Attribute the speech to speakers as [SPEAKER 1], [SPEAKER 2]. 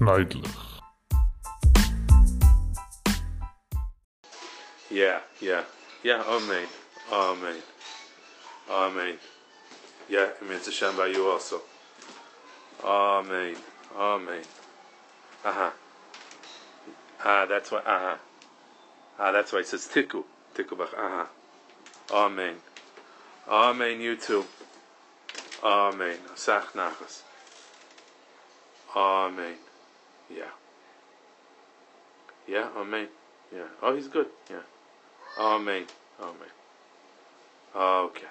[SPEAKER 1] neidlich.
[SPEAKER 2] Yeah, yeah, yeah. Amen, amen, amen. Yeah, it means Hashem by you also. Amen, amen. Uh huh. Ah, that's why. Uh huh. Ah, that's why it says tiku, tiku bach. Uh huh. Amen. Amen. You too. Amen. Sach nachas. Amen. Yeah. Yeah. Oh, Amen. Yeah. Oh, he's good. Yeah. Oh, Amen. Oh, Amen. Okay.